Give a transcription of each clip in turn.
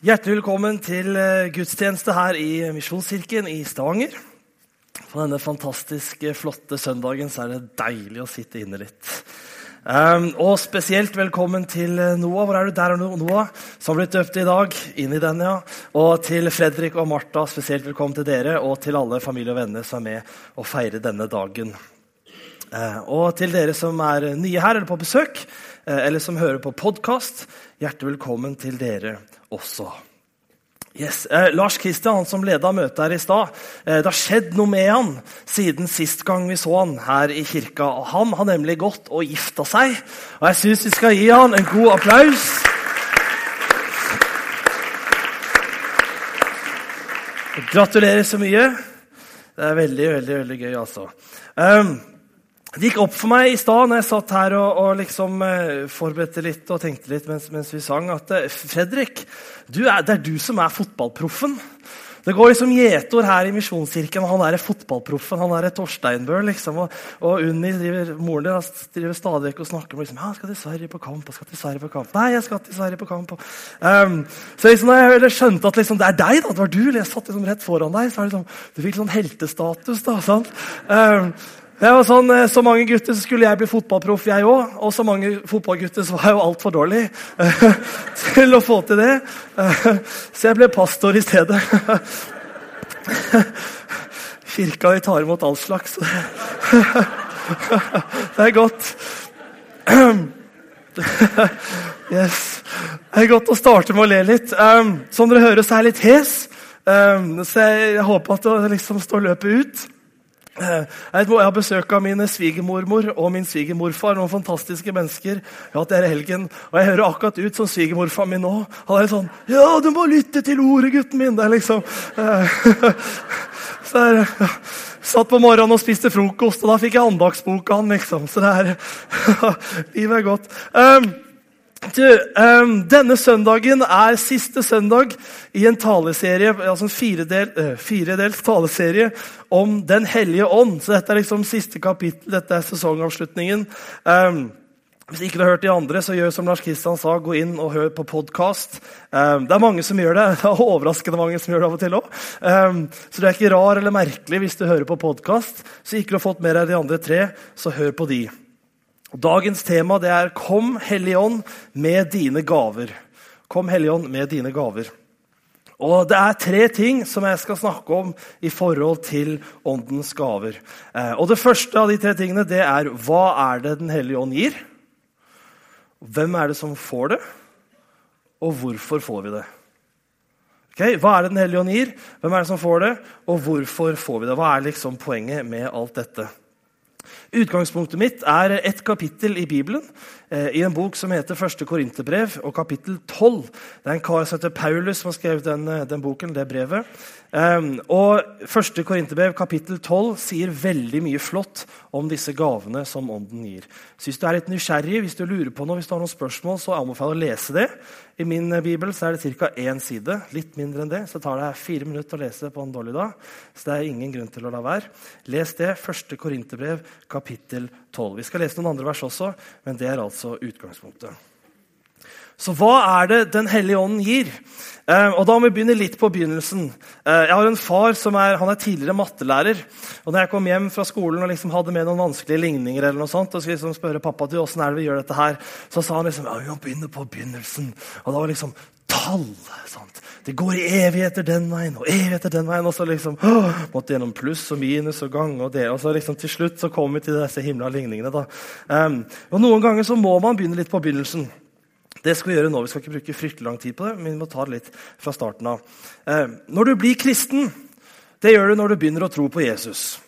Hjertelig velkommen til eh, gudstjeneste her i Misjonskirken i Stavanger. På denne fantastiske, flotte søndagen så er det deilig å sitte inne litt. Um, og spesielt velkommen til eh, Noah. Hvor er du? Der er Noah, som har blitt døpt i dag. Inn i den, ja. Og til Fredrik og Martha, spesielt velkommen til dere. Og til alle familie og venner som er med og feirer denne dagen. Uh, og til dere som er nye her eller på besøk, uh, eller som hører på podkast, hjertelig velkommen til dere også. Yes. Eh, Lars Kristian, han som leda møtet her i stad, eh, det har skjedd noe med han siden sist gang vi så han her i kirka. Han har nemlig gått og gifta seg, og jeg syns vi skal gi han en god applaus. Gratulerer så mye. Det er veldig, veldig, veldig gøy, altså. Um, det gikk opp for meg i stad når jeg satt her og, og liksom eh, forberedte litt og tenkte litt mens, mens vi sang, at eh, Fredrik, er, det er du som er fotballproffen. Det går liksom gjetord her i Misjonskirken. Han er fotballproffen. Han er Torsteinbø. Liksom, og, og Unni, driver, moren din, driver stadig og snakker om liksom, ja, 'skal til Sverige på kamp.' jeg skal til Sverige på kamp. Nei, jeg skal til Sverige på kamp. Um, så liksom, når jeg skjønte at liksom, det er deg, da, det var du, jeg satt liksom rett foran deg, så er det liksom, du fikk sånn heltestatus. da, sant? Um, jeg var sånn, eh, Så mange gutter så skulle jeg bli fotballproff, jeg òg. Og så mange fotballgutter så var jeg jo altfor dårlig til å få til det. Så jeg ble pastor i stedet. Kirka vi tar imot all slags. Det er godt. Yes. Det er godt å starte med å le litt. Som dere hører, så er jeg litt hes. Så jeg håper at det liksom står løpet ut. Jeg har besøk av min svigermormor og min svigermorfar. Noen fantastiske mennesker. Har hatt dere helgen, og jeg hører akkurat ut som svigermorfar min nå. Han er sånn 'Ja, du må lytte til ordet, gutten min!' Det er liksom Så jeg satt på morgenen og spiste frokost, og da fikk jeg andagsboka han, liksom. Så det er Livet er godt. Um, du, um, denne søndagen er siste søndag i en taleserie, altså en firedel, uh, firedels taleserie om Den hellige ånd. Så dette er liksom siste kapittel, dette er sesongavslutningen. Um, hvis ikke du har hørt de andre, så gjør som Lars Kristian sa, gå inn og hør på podkast. Um, det er mange som gjør det. det er Overraskende mange som gjør det av og til òg. Så det er ikke rar eller merkelig hvis du hører på podkast. Så ikke du har fått mer av de andre tre, så hør på de. Dagens tema det er 'Kom, Hellige Ånd, med dine gaver'. Kom, Hellige Ånd, med dine gaver. Og Det er tre ting som jeg skal snakke om i forhold til Åndens gaver. Eh, og Det første av de tre tingene det er hva er det Den hellige ånd gir? Hvem er det som får det? Og hvorfor får vi det? Okay, hva er det Den hellige ånd gir? Hvem er det som får det? Og hvorfor får vi det? Hva er liksom poenget med alt dette? Utgangspunktet mitt er et kapittel i Bibelen, eh, i en bok som heter Første Korinterbrev, og kapittel 12. Det er en kar som heter Paulus som har skrevet den, eh, den boken, det brevet. Um, og Første Korinterbrev kapittel 12 sier veldig mye flott om disse gavene som Ånden gir. Så Hvis du er litt nysgjerrig, hvis du lurer på noe, hvis du har noen spørsmål, så anbefaler jeg å lese det. I min eh, bibel er det ca. én side. Litt mindre enn det. Så tar det fire minutter å lese på en dårlig dag. Så det er ingen grunn til å la være. Les det. Første Korinterbrev kapittel 12. Vi skal lese noen andre vers også, men det er altså utgangspunktet. Så hva er det Den hellige ånden gir? Eh, og Da må vi begynne litt på begynnelsen. Eh, jeg har en far som er, han er tidligere mattelærer. og når jeg kom hjem fra skolen og liksom hadde med noen vanskelige ligninger, eller noe sånt, og skulle liksom spørre pappa er det vi gjør dette her, så sa han liksom, ja, vi må begynne på begynnelsen. Og da var liksom tall. sant? Det går i evigheter den veien og evigheter den veien. Og så liksom, å, måtte gjennom pluss og minus og gang og det. Og så liksom til slutt så kom vi til disse himla ligningene. da. Um, og Noen ganger så må man begynne litt på begynnelsen. Det skal Vi gjøre nå. Vi skal ikke bruke fryktelig lang tid på det, men vi må ta det litt fra starten av. Eh, når du blir kristen, det gjør du når du begynner å tro på Jesus.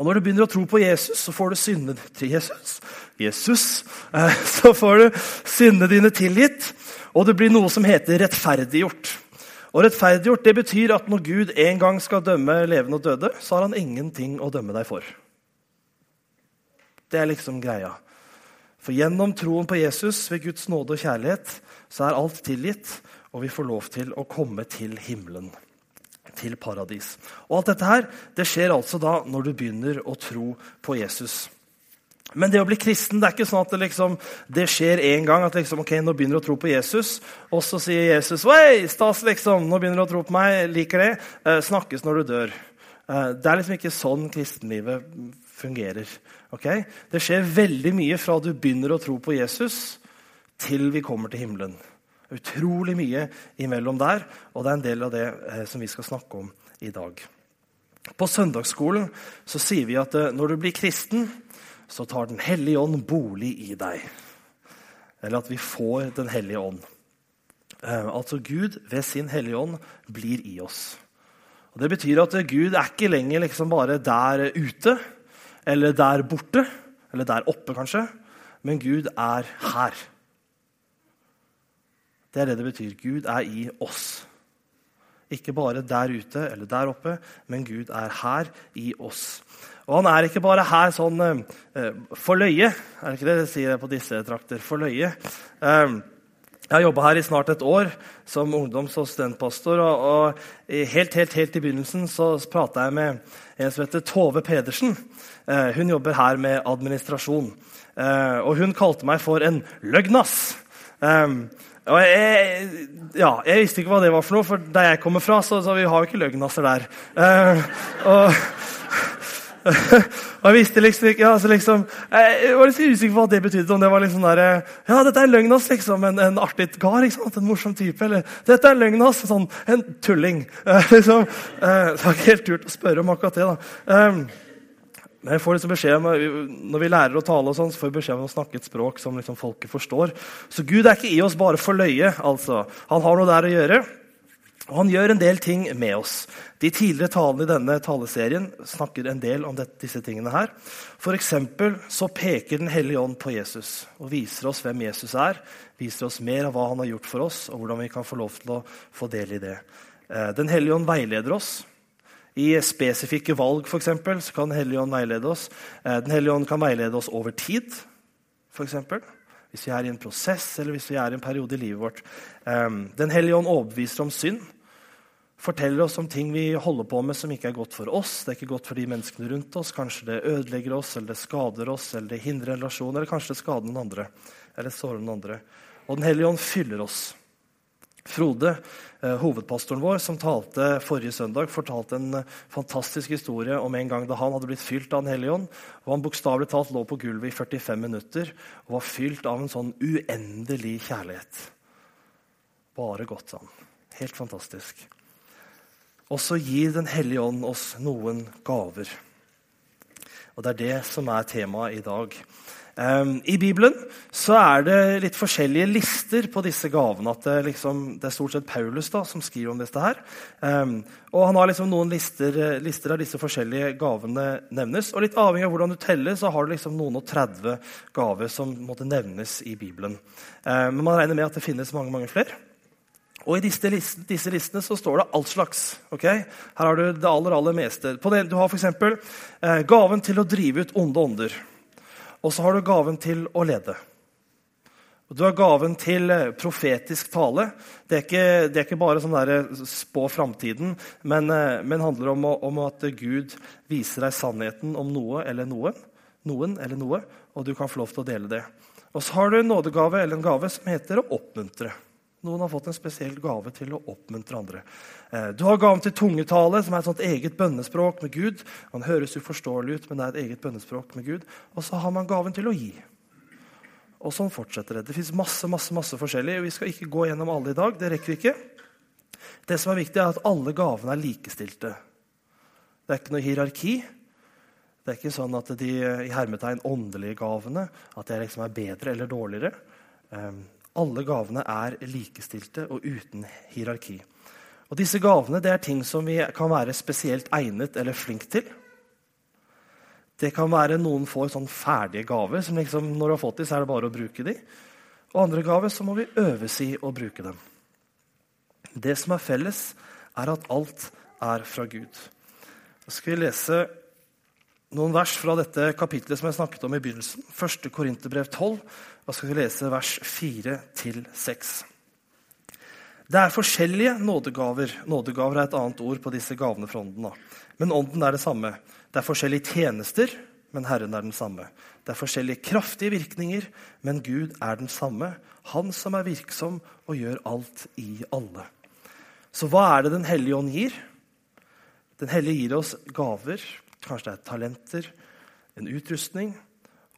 Og Når du begynner å tro på Jesus, så får du syndene til Jesus. Jesus, eh, så får du syndene dine tilgitt, og det blir noe som heter rettferdiggjort. Og Rettferdiggjort det betyr at når Gud en gang skal dømme levende og døde, så har han ingenting å dømme deg for. Det er liksom greia. For gjennom troen på Jesus ved Guds nåde og kjærlighet så er alt tilgitt, og vi får lov til å komme til himmelen. Til paradis. Og alt dette her, det skjer altså da når du begynner å tro på Jesus. Men det å bli kristen det er ikke sånn at det, liksom, det skjer én gang. At liksom, ok, nå begynner du å tro på Jesus, og så sier Jesus Oi, stas, liksom, nå begynner du å tro på meg. Liker det. Eh, snakkes når du dør. Eh, det er liksom ikke sånn kristenlivet fungerer. Okay? Det skjer veldig mye fra du begynner å tro på Jesus, til vi kommer til himmelen. Utrolig mye imellom der, og det er en del av det eh, som vi skal snakke om i dag. På søndagsskolen så sier vi at eh, når du blir kristen, så tar Den hellige ånd bolig i deg. Eller at vi får Den hellige ånd. Eh, altså Gud ved sin hellige ånd blir i oss. Og Det betyr at Gud er ikke lenger liksom bare der ute eller der borte. Eller der oppe, kanskje. Men Gud er her. Det er det det betyr. Gud er i oss. Ikke bare der ute eller der oppe, men Gud er her i oss. Og han er ikke bare her sånn eh, for løye. Er det ikke det de sier på disse trakter? For løye. Eh, jeg har jobba her i snart et år som ungdoms- og studentpastor. Og, og, helt, helt, helt i begynnelsen så prata jeg med en som heter Tove Pedersen. Eh, hun jobber her med administrasjon. Eh, og hun kalte meg for en løgnas. Eh, og jeg, ja, jeg visste ikke hva det var for noe, for der jeg kommer fra, så, så vi har jo ikke løgnasser der. Eh, og og jeg visste liksom ikke altså liksom, Jeg var litt usikker på hva det betydde. Om det var liksom der, ja, dette er løgnas, liksom, en, en artig kar. En morsom type. Eller dette er løgnas, sånn, en tulling. Eh, liksom. eh, det var ikke helt turt å spørre om akkurat det. da. Men jeg får liksom beskjed om, Når vi lærer å tale, og sånn, så får vi beskjed om å snakke et språk som liksom folket forstår. Så Gud er ikke i oss bare for løye. altså. Han har noe der å gjøre. Og han gjør en del ting med oss. De tidligere talene i denne taleserien snakker en del om dette, disse tingene. her. F.eks. så peker Den hellige ånd på Jesus og viser oss hvem Jesus er. Viser oss mer av hva han har gjort for oss, og hvordan vi kan få lov til å få del i det. Eh, Den hellige ånd veileder oss. I spesifikke valg for eksempel, så kan Den hellige ånd veilede oss. Eh, Den hellige ånd kan veilede oss over tid. Eksempel. hvis vi er i en prosess eller hvis vi er i en periode i livet vårt. Eh, Den hellige ånd overbeviser om synd forteller oss om ting vi holder på med som ikke er godt for oss. Det er ikke godt for de menneskene rundt oss. Kanskje det ødelegger oss, eller det skader oss, eller det hindrer en relasjon, eller kanskje det skader noen andre. eller sårer noen andre. Og Den hellige ånd fyller oss. Frode, eh, hovedpastoren vår, som talte forrige søndag, fortalte en eh, fantastisk historie om en gang da han hadde blitt fylt av Den hellige ånd. og Han bokstavelig talt lå på gulvet i 45 minutter og var fylt av en sånn uendelig kjærlighet. Bare godt, sa han. Helt fantastisk. Og så gir Den hellige ånd oss noen gaver. Og Det er det som er temaet i dag. Um, I Bibelen så er det litt forskjellige lister på disse gavene. at Det, liksom, det er stort sett Paulus da, som skriver om dette. her. Um, og Han har liksom noen lister, lister, av disse forskjellige gavene nevnes. Og litt avhengig av hvordan du teller, så har du liksom noen og 30 gaver som måtte nevnes i Bibelen. Um, men man regner med at det finnes mange, mange flere. Og I disse, listene, disse listene så står det alt slags. Okay? Her har du det aller aller meste. Det, du har f.eks. Eh, gaven til å drive ut onde ånder. Og så har du gaven til å lede. Og du har gaven til eh, profetisk tale. Det er ikke, det er ikke bare sånn der, eh, spå framtiden, men, eh, men handler om, om, at Gud viser deg sannheten om noe eller noen. Noen eller noe, og du kan få lov til å dele det. Og så har du en nådegave eller en gave som heter å oppmuntre. Noen har fått en spesiell gave til å oppmuntre andre. Eh, du har gaven til tungetale, som er et sånt eget bønnespråk med Gud. Man høres uforståelig ut, men det er et eget bønnespråk med Gud. Og så har man gaven til å gi. Og sånn fortsetter det. Det fins masse masse, masse forskjellig. Vi skal ikke gå gjennom alle i dag. Det rekker vi ikke. Det som er viktig, er at alle gavene er likestilte. Det er ikke noe hierarki. Det er ikke sånn at de i hermetegn åndelige gavene at de liksom er bedre eller dårligere. Alle gavene er likestilte og uten hierarki. Og Disse gavene det er ting som vi kan være spesielt egnet eller flink til. Det kan være noen får sånn ferdige gaver som liksom, når du har fått dem, så er det bare å bruke dem. Og andre gaver så må vi øves i å bruke dem. Det som er felles, er at alt er fra Gud. Så skal vi lese noen vers fra dette kapitlet som jeg snakket om i begynnelsen. 1. Korinterbrev 12. Da skal vi lese vers 4-6. Det er forskjellige nådegaver. Nådegaver er et annet ord på disse gavene fra ånden. Men ånden er det samme. Det er forskjellige tjenester. men Herren er den samme. Det er forskjellige kraftige virkninger, men Gud er den samme. Han som er virksom og gjør alt i alle. Så hva er det Den hellige ånd gir? Den hellige gir oss gaver. Kanskje det er talenter, en utrustning,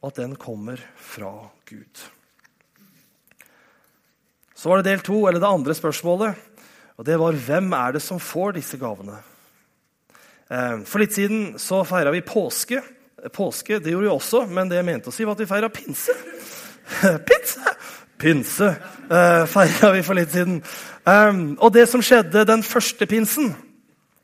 og at den kommer fra Gud. Så var det del to, eller det andre spørsmålet. Og det var hvem er det som får disse gavene? Eh, for litt siden så feira vi påske. Påske det gjorde vi også, men det jeg mente å si, var at vi feira pinse. pinse! Pinse uh, feira vi for litt siden. Um, og det som skjedde den første pinsen,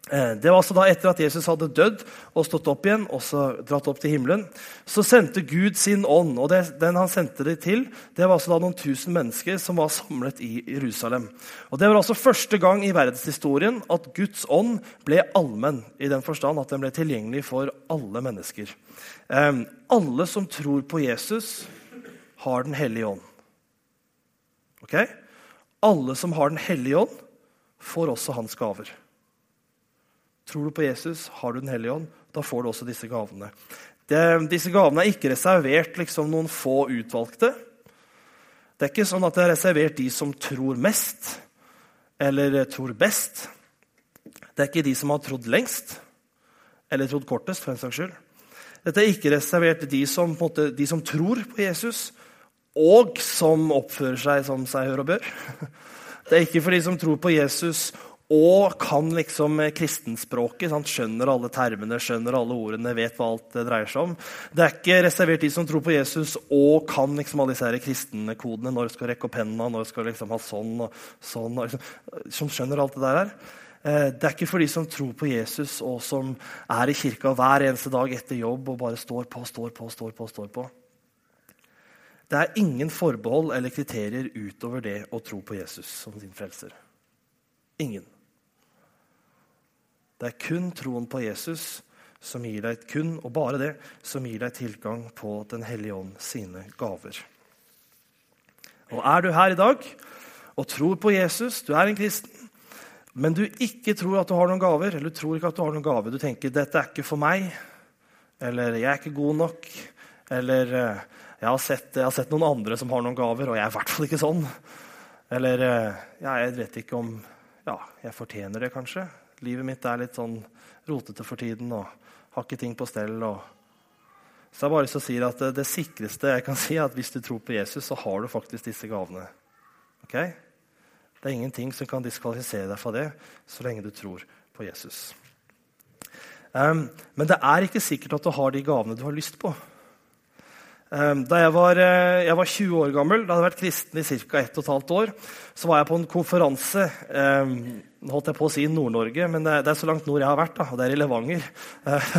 det var altså da etter at Jesus hadde dødd og stått opp igjen og så dratt opp til himmelen, så sendte Gud sin ånd. Og det, den han sendte det til, det var altså da noen tusen mennesker som var samlet i Jerusalem. Og Det var altså første gang i verdenshistorien at Guds ånd ble allmenn, i den forstand at den ble tilgjengelig for alle mennesker. Um, alle som tror på Jesus, har Den hellige ånd. Ok? Alle som har Den hellige ånd, får også hans gaver. Tror du på Jesus, har du Den hellige ånd, da får du også disse gavene. Det, disse gavene er ikke reservert liksom, noen få utvalgte. Det er ikke sånn at det er reservert de som tror mest, eller tror best. Det er ikke de som har trodd lengst, eller trodd kortest. for en saks skyld. Dette er ikke reservert de som, måte, de som tror på Jesus, og som oppfører seg som seg hør og bør. Det er ikke for de som tror på Jesus og kan liksom kristenspråket. Sant? Skjønner alle termene, skjønner alle ordene, vet hva alt det dreier seg om. Det er ikke reservert de som tror på Jesus og kan liksom alle disse kristenkodene. Når skal rekke opp hendene, når skal liksom ha sånn og sånn. Og liksom, som skjønner alt det der her. Eh, det er ikke for de som tror på Jesus og som er i kirka hver eneste dag etter jobb og bare står på, står på, står på. står på. Det er ingen forbehold eller kriterier utover det å tro på Jesus som sin frelser. Ingen. Det er kun troen på Jesus som gir deg kun og bare det som gir deg tilgang på Den hellige ånd sine gaver. Og Er du her i dag og tror på Jesus, du er en kristen, men du ikke tror at du har noen gaver, eller du tror ikke at du har noen gaver, du tenker 'dette er ikke for meg', eller 'jeg er ikke god nok', eller jeg har, sett, jeg har, sett, noen andre som har noen gaver, og jeg er i hvert fall ikke sånn. Eller jeg vet ikke om Ja, jeg fortjener det kanskje. Livet mitt er litt sånn rotete for tiden og har ikke ting på stell. Og... Så jeg bare så sier at det, det, sikreste jeg kan si, er at hvis du tror på Jesus, så har du faktisk disse gavene. Ok? Det er ingenting som kan diskvalifisere deg fra det, så lenge du tror på Jesus. Um, men det er ikke sikkert at du har de gavene du har lyst på. Ehm, da jeg var, eh, jeg var, 20 år gammel, da hadde jeg vært kristen i ca. 1 12 år, så var jeg på en konferanse eh, holdt jeg på å si Nord-Norge, men det er, det er, så langt nord jeg har vært. Da, og det er i Levanger.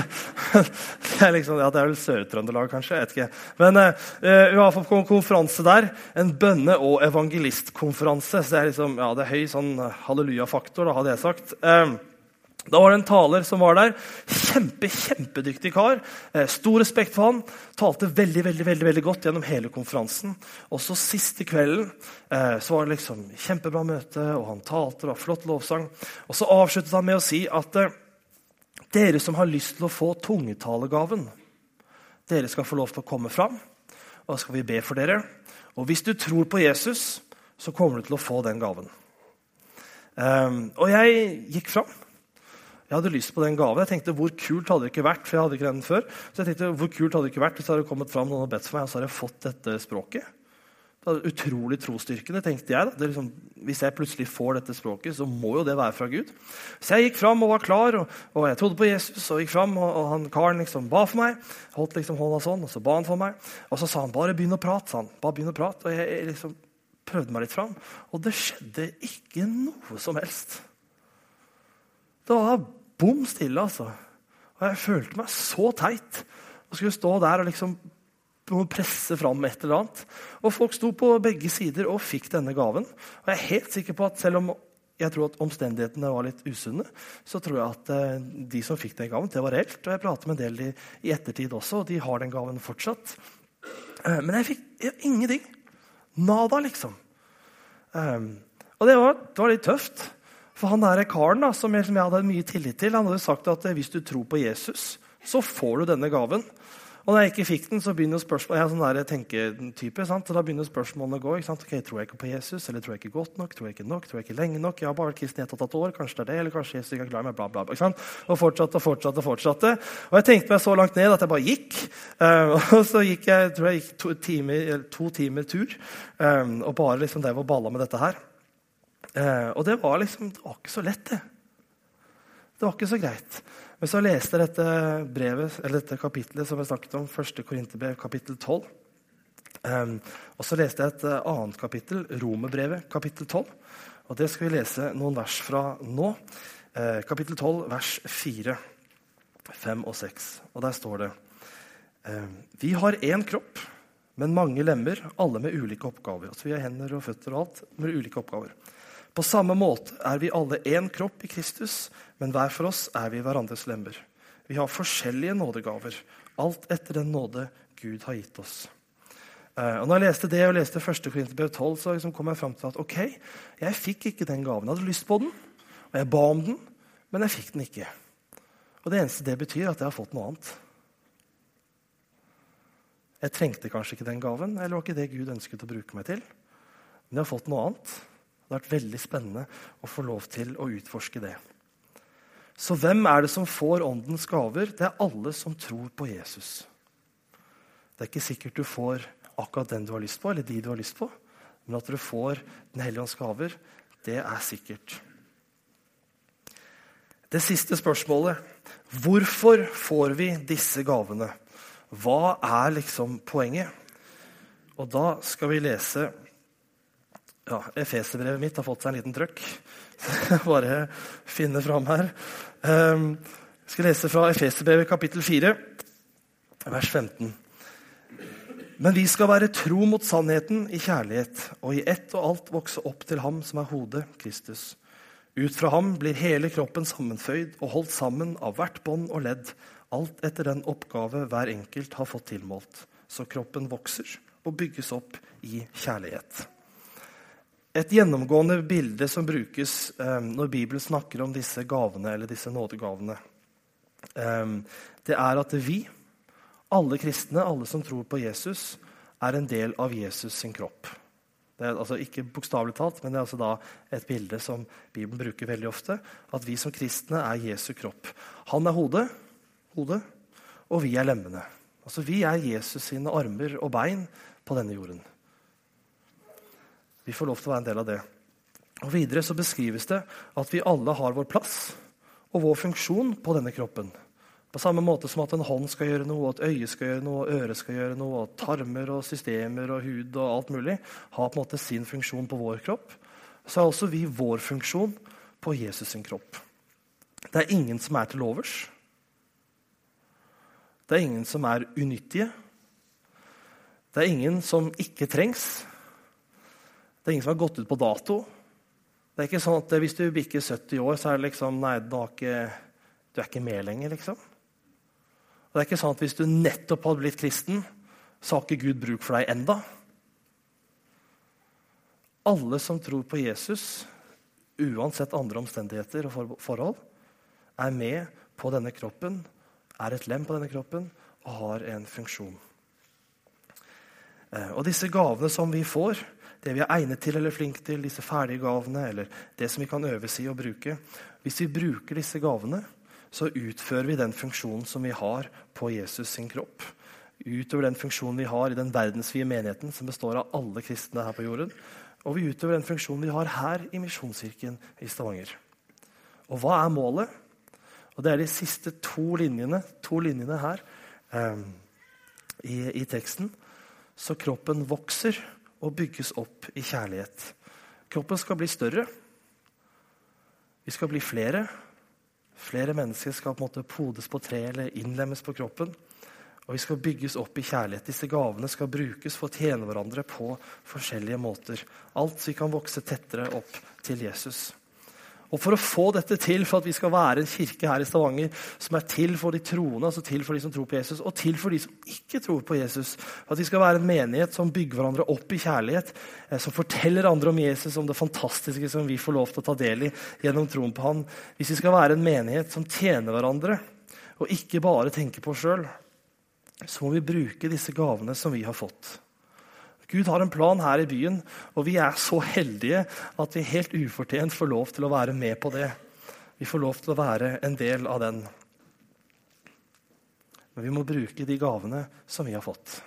det er liksom, ja, det er vel Sør-Trøndelag, kanskje. jeg vet ikke. Men uh, vi var på en konferanse der. En bønne- og evangelistkonferanse. Så det er liksom, ja, det er høy sånn hallelujafaktor, hadde jeg sagt. Uh, da var det en taler som var der. Kjempe, Kjempedyktig kar. Eh, stor respekt for han. Talte veldig veldig, veldig, veldig godt gjennom hele konferansen. Og så siste kvelden eh, så var det liksom kjempebra møte, og han talte. det var flott lovsang. Og så avsluttet han med å si at eh, dere som har lyst til å få tungetalegaven, dere skal få lov til å komme fram, og da skal vi be for dere. Og hvis du tror på Jesus, så kommer du til å få den gaven. Um, og jeg gikk fram. Jeg hadde lyst på den gaven. Jeg tenkte, Hvor kult hadde det ikke vært for jeg hadde ikke den før, så jeg tenkte, hvor kult hadde det ikke vært hvis det hadde kommet fram noen og bedt for meg, og så hadde jeg fått dette språket. Det hadde Utrolig trosstyrkende, tenkte jeg. Liksom, hvis jeg plutselig får dette språket, så må jo det være fra Gud. Så jeg gikk fram og var klar, og, og jeg trodde på Jesus. og gikk frem, og, og han karen liksom ba for meg. Holdt liksom hånda sånn, og så ba han for meg. Og så sa han bare begynn å prate. sa han. Bare begynn å prate. Og jeg, jeg liksom prøvde meg litt fram, og det skjedde ikke noe som helst. Det var bom stille, altså. Og jeg følte meg så teit å skulle stå der og liksom presse fram et eller annet. Og folk sto på begge sider og fikk denne gaven. Og jeg er helt sikker på at selv om jeg tror at omstendighetene var litt usunne, så tror jeg at eh, de som fikk den gaven, det var reelt. Og jeg prater med en del i, ettertid også, og de har den gaven fortsatt. Eh, men jeg fikk ingenting. Nada, liksom. Um, og det var, det var litt tøft. For han der karen da, som jeg, som jeg hadde mye tillit til, han hadde sagt at eh, hvis du tror på Jesus, så får du denne gaven. Og når jeg ikke fikk den, så begynner spørsmål, jeg er sånn der tenketype, sant? så da begynner spørsmålene å gå. ikke sant? Ok, Tror jeg ikke på Jesus? Eller tror jeg ikke godt nok? Tror jeg ikke nok? Tror jeg ikke lenge nok? Jeg har bare vært kristen i ett og et år. Kanskje det er det, eller kanskje Jesus ikke er glad i meg? Bla, bla, bla. ikke sant? Og fortsatte og fortsatte. Og fortsatte. Og jeg tenkte meg så langt ned at jeg bare gikk. Uh, og så gikk jeg tror jeg gikk to timer, to timer tur um, og bare liksom drev og balla med dette her. Uh, og det var liksom, det var ikke så lett, det. Det var ikke så greit. Men så leste jeg dette brevet, eller dette kapittelet som jeg snakket om, 1. Korinterbrev, kapittel 12. Um, og så leste jeg et uh, annet kapittel, Romerbrevet, kapittel 12. Og det skal vi lese noen vers fra nå. Uh, kapittel 12, vers 4, 5 og 6. Og der står det uh, Vi har én kropp, men mange lemmer, alle med ulike oppgaver. Altså Vi har hender og føtter og alt med ulike oppgaver. På samme måte er vi alle én kropp i Kristus, men hver for oss er vi hverandres lemmer. Vi har forskjellige nådegaver, alt etter den nåde Gud har gitt oss. Eh, og når jeg leste det og leste 1. Korinterbrev 12, så liksom kom jeg fram til at ok, jeg fikk ikke den gaven. Jeg hadde lyst på den, og jeg ba om den, men jeg fikk den ikke. Og det eneste det betyr, er at jeg har fått noe annet. Jeg trengte kanskje ikke den gaven, eller var ikke det Gud ønsket å bruke meg til. Men jeg har fått noe annet. Det har vært veldig spennende å få lov til å utforske det. Så hvem er det som får åndens gaver? Det er alle som tror på Jesus. Det er ikke sikkert du får akkurat den du har lyst på, eller de du har lyst på. Men at du får Den hellige ånds gaver, det er sikkert. Det siste spørsmålet hvorfor får vi disse gavene? Hva er liksom poenget? Og da skal vi lese ja, Efeserbrevet mitt har fått seg en liten trøkk. Bare finne fram her. Ehm, jeg skal lese fra Efeserbrevet kapittel 4, vers 15. Men vi skal være tro mot sannheten i kjærlighet og i ett og alt vokse opp til ham som er hodet, Kristus. Ut fra ham blir hele kroppen sammenføyd og holdt sammen av hvert bånd og ledd, alt etter den oppgave hver enkelt har fått tilmålt, så kroppen vokser og bygges opp i kjærlighet. Et gjennomgående bilde som brukes eh, når Bibelen snakker om disse gavene, eller disse nådegavene, eh, det er at vi, alle kristne, alle som tror på Jesus, er en del av Jesus sin kropp. Det er altså Ikke bokstavelig talt, men det er altså da et bilde som Bibelen bruker veldig ofte. At vi som kristne er Jesu kropp. Han er hodet, hodet og vi er lemmene. Altså Vi er Jesus sine armer og bein på denne jorden. Vi får lov til å være en del av det. Og Videre så beskrives det at vi alle har vår plass og vår funksjon på denne kroppen. På samme måte som at en hånd skal gjøre noe, at øyet skal gjøre noe, øret skal gjøre noe, at tarmer og systemer og hud og alt mulig har på en måte sin funksjon på vår kropp, så har også vi vår funksjon på Jesus sin kropp. Det er ingen som er til overs. Det er ingen som er unyttige. Det er ingen som ikke trengs. Det er ingen som har gått ut på dato. Det er ikke sånn at Hvis du bikker 70 år, så er det liksom Nei, du, ikke, du er ikke med lenger, liksom. Og det er ikke sånn at Hvis du nettopp hadde blitt kristen, så har ikke Gud bruk for deg enda. Alle som tror på Jesus, uansett andre omstendigheter og forhold, er med på denne kroppen, er et lem på denne kroppen og har en funksjon. Eh, og disse gavene som vi får, det vi er egnet til eller flink til, disse ferdige gavene, eller det som vi kan øves i å bruke Hvis vi bruker disse gavene, så utfører vi den funksjonen som vi har på Jesus sin kropp. Utover den funksjonen vi har i den verdensvide menigheten, som består av alle kristne her på jorden. Og vi utøver den funksjonen vi har her i Misjonskirken i Stavanger. Og hva er målet? Og Det er de siste to linjene, to linjene her um, i, i teksten. Så kroppen vokser og bygges opp i kjærlighet. Kroppen skal bli større. Vi skal bli flere. Flere mennesker skal på en måte podes på tre eller innlemmes på kroppen. Og vi skal bygges opp i kjærlighet. Disse gavene skal brukes for å tjene hverandre på forskjellige måter. Alt så vi kan vokse tettere opp til Jesus. Og For å få dette til, for at vi skal være en kirke her i Stavanger som er til for de troende, altså til for de som tror på Jesus, og til for de som ikke tror på Jesus, at vi skal være en menighet som bygger hverandre opp i kjærlighet, eh, som forteller andre om Jesus, om det fantastiske som vi får lov til å ta del i gjennom troen på han, Hvis vi skal være en menighet som tjener hverandre, og ikke bare tenker på oss sjøl, så må vi bruke disse gavene som vi har fått. Gud har en plan her i byen, og vi er så heldige at vi helt ufortjent får lov til å være med på det. Vi får lov til å være en del av den. Men vi må bruke de gavene som vi har fått.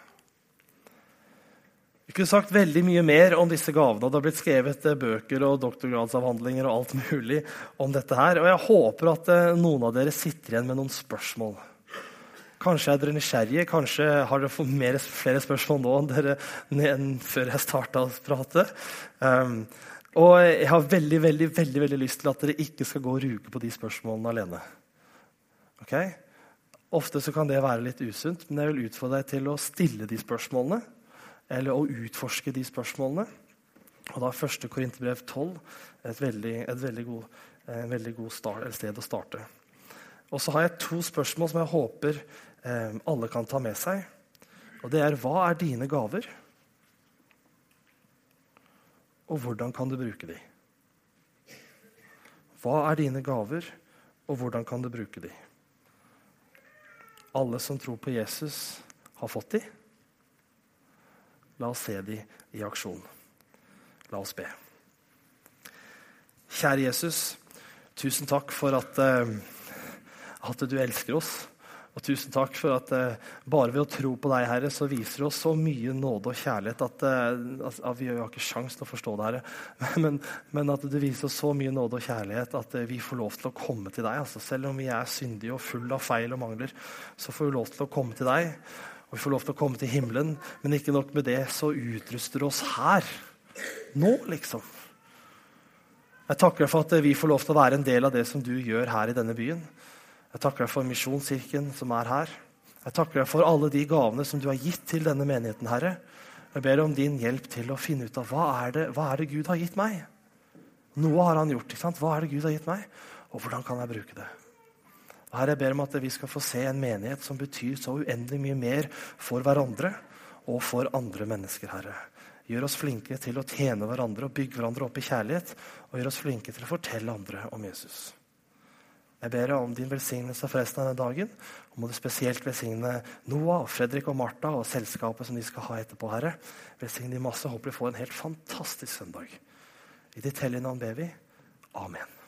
Vi kunne sagt veldig mye mer om disse gavene. Det har blitt skrevet eh, bøker og doktorgradsavhandlinger og alt mulig om dette her. Og jeg håper at eh, noen av dere sitter igjen med noen spørsmål. Kanskje er dere nysgjerrige, kanskje har dere fått mer, flere spørsmål nå enn, dere, enn før jeg starta å prate. Um, og jeg har veldig veldig, veldig, veldig lyst til at dere ikke skal gå og ruge på de spørsmålene alene. Okay? Ofte så kan det være litt usunt, men jeg vil utfordre deg til å stille de spørsmålene. Eller å utforske de spørsmålene. Og da er 1. Korinterbrev 12 et veldig, et veldig god, veldig god start, sted å starte. Og så har jeg to spørsmål som jeg håper alle kan ta med seg. Og det er hva er dine gaver? Og hvordan kan du bruke dem? Hva er dine gaver, og hvordan kan du bruke dem? Alle som tror på Jesus, har fått dem. La oss se dem i aksjon. La oss be. Kjære Jesus, tusen takk for at eh, at du elsker oss. Og tusen takk for at eh, bare ved å tro på deg, Herre, så viser du oss så mye nåde og kjærlighet at, eh, at, at vi har ikke sjans til å forstå det, Herre. Men, men, at du viser oss så mye nåde og kjærlighet at eh, vi får lov til å komme til deg. Altså, selv om vi er syndige og fulle av feil og mangler, så får vi lov til å komme til deg. Og vi får lov til å komme til himmelen. Men ikke nok med det, så utruster du oss her. Nå, liksom. Jeg takker deg for at vi får lov til å være en del av det som du gjør her i denne byen. Jeg takker deg for misjonskirken som er her. Jeg takker deg for alle de gavene som du har gitt til denne menigheten, Herre. Jeg ber om din hjelp til å finne ut av hva er det, hva er det Gud har gitt meg. Noe har han gjort. ikke sant? Hva er det Gud har gitt meg, og hvordan kan jeg bruke det? Og Herre, Jeg ber om at vi skal få se en menighet som betyr så uendelig mye mer for hverandre og for andre mennesker, Herre. Gjør oss flinke til å tjene hverandre og bygge hverandre opp i kjærlighet. Og gjør oss flinke til å fortelle andre om Jesus. Jeg ber deg om din velsignelse for resten av denne dagen. Og må du spesielt velsigne Noah, Fredrik og Martha og selskapet som de skal ha etterpå. Herre. Velsign de masse. Håper de får en helt fantastisk søndag. I ditt hellige navn ber vi. Amen.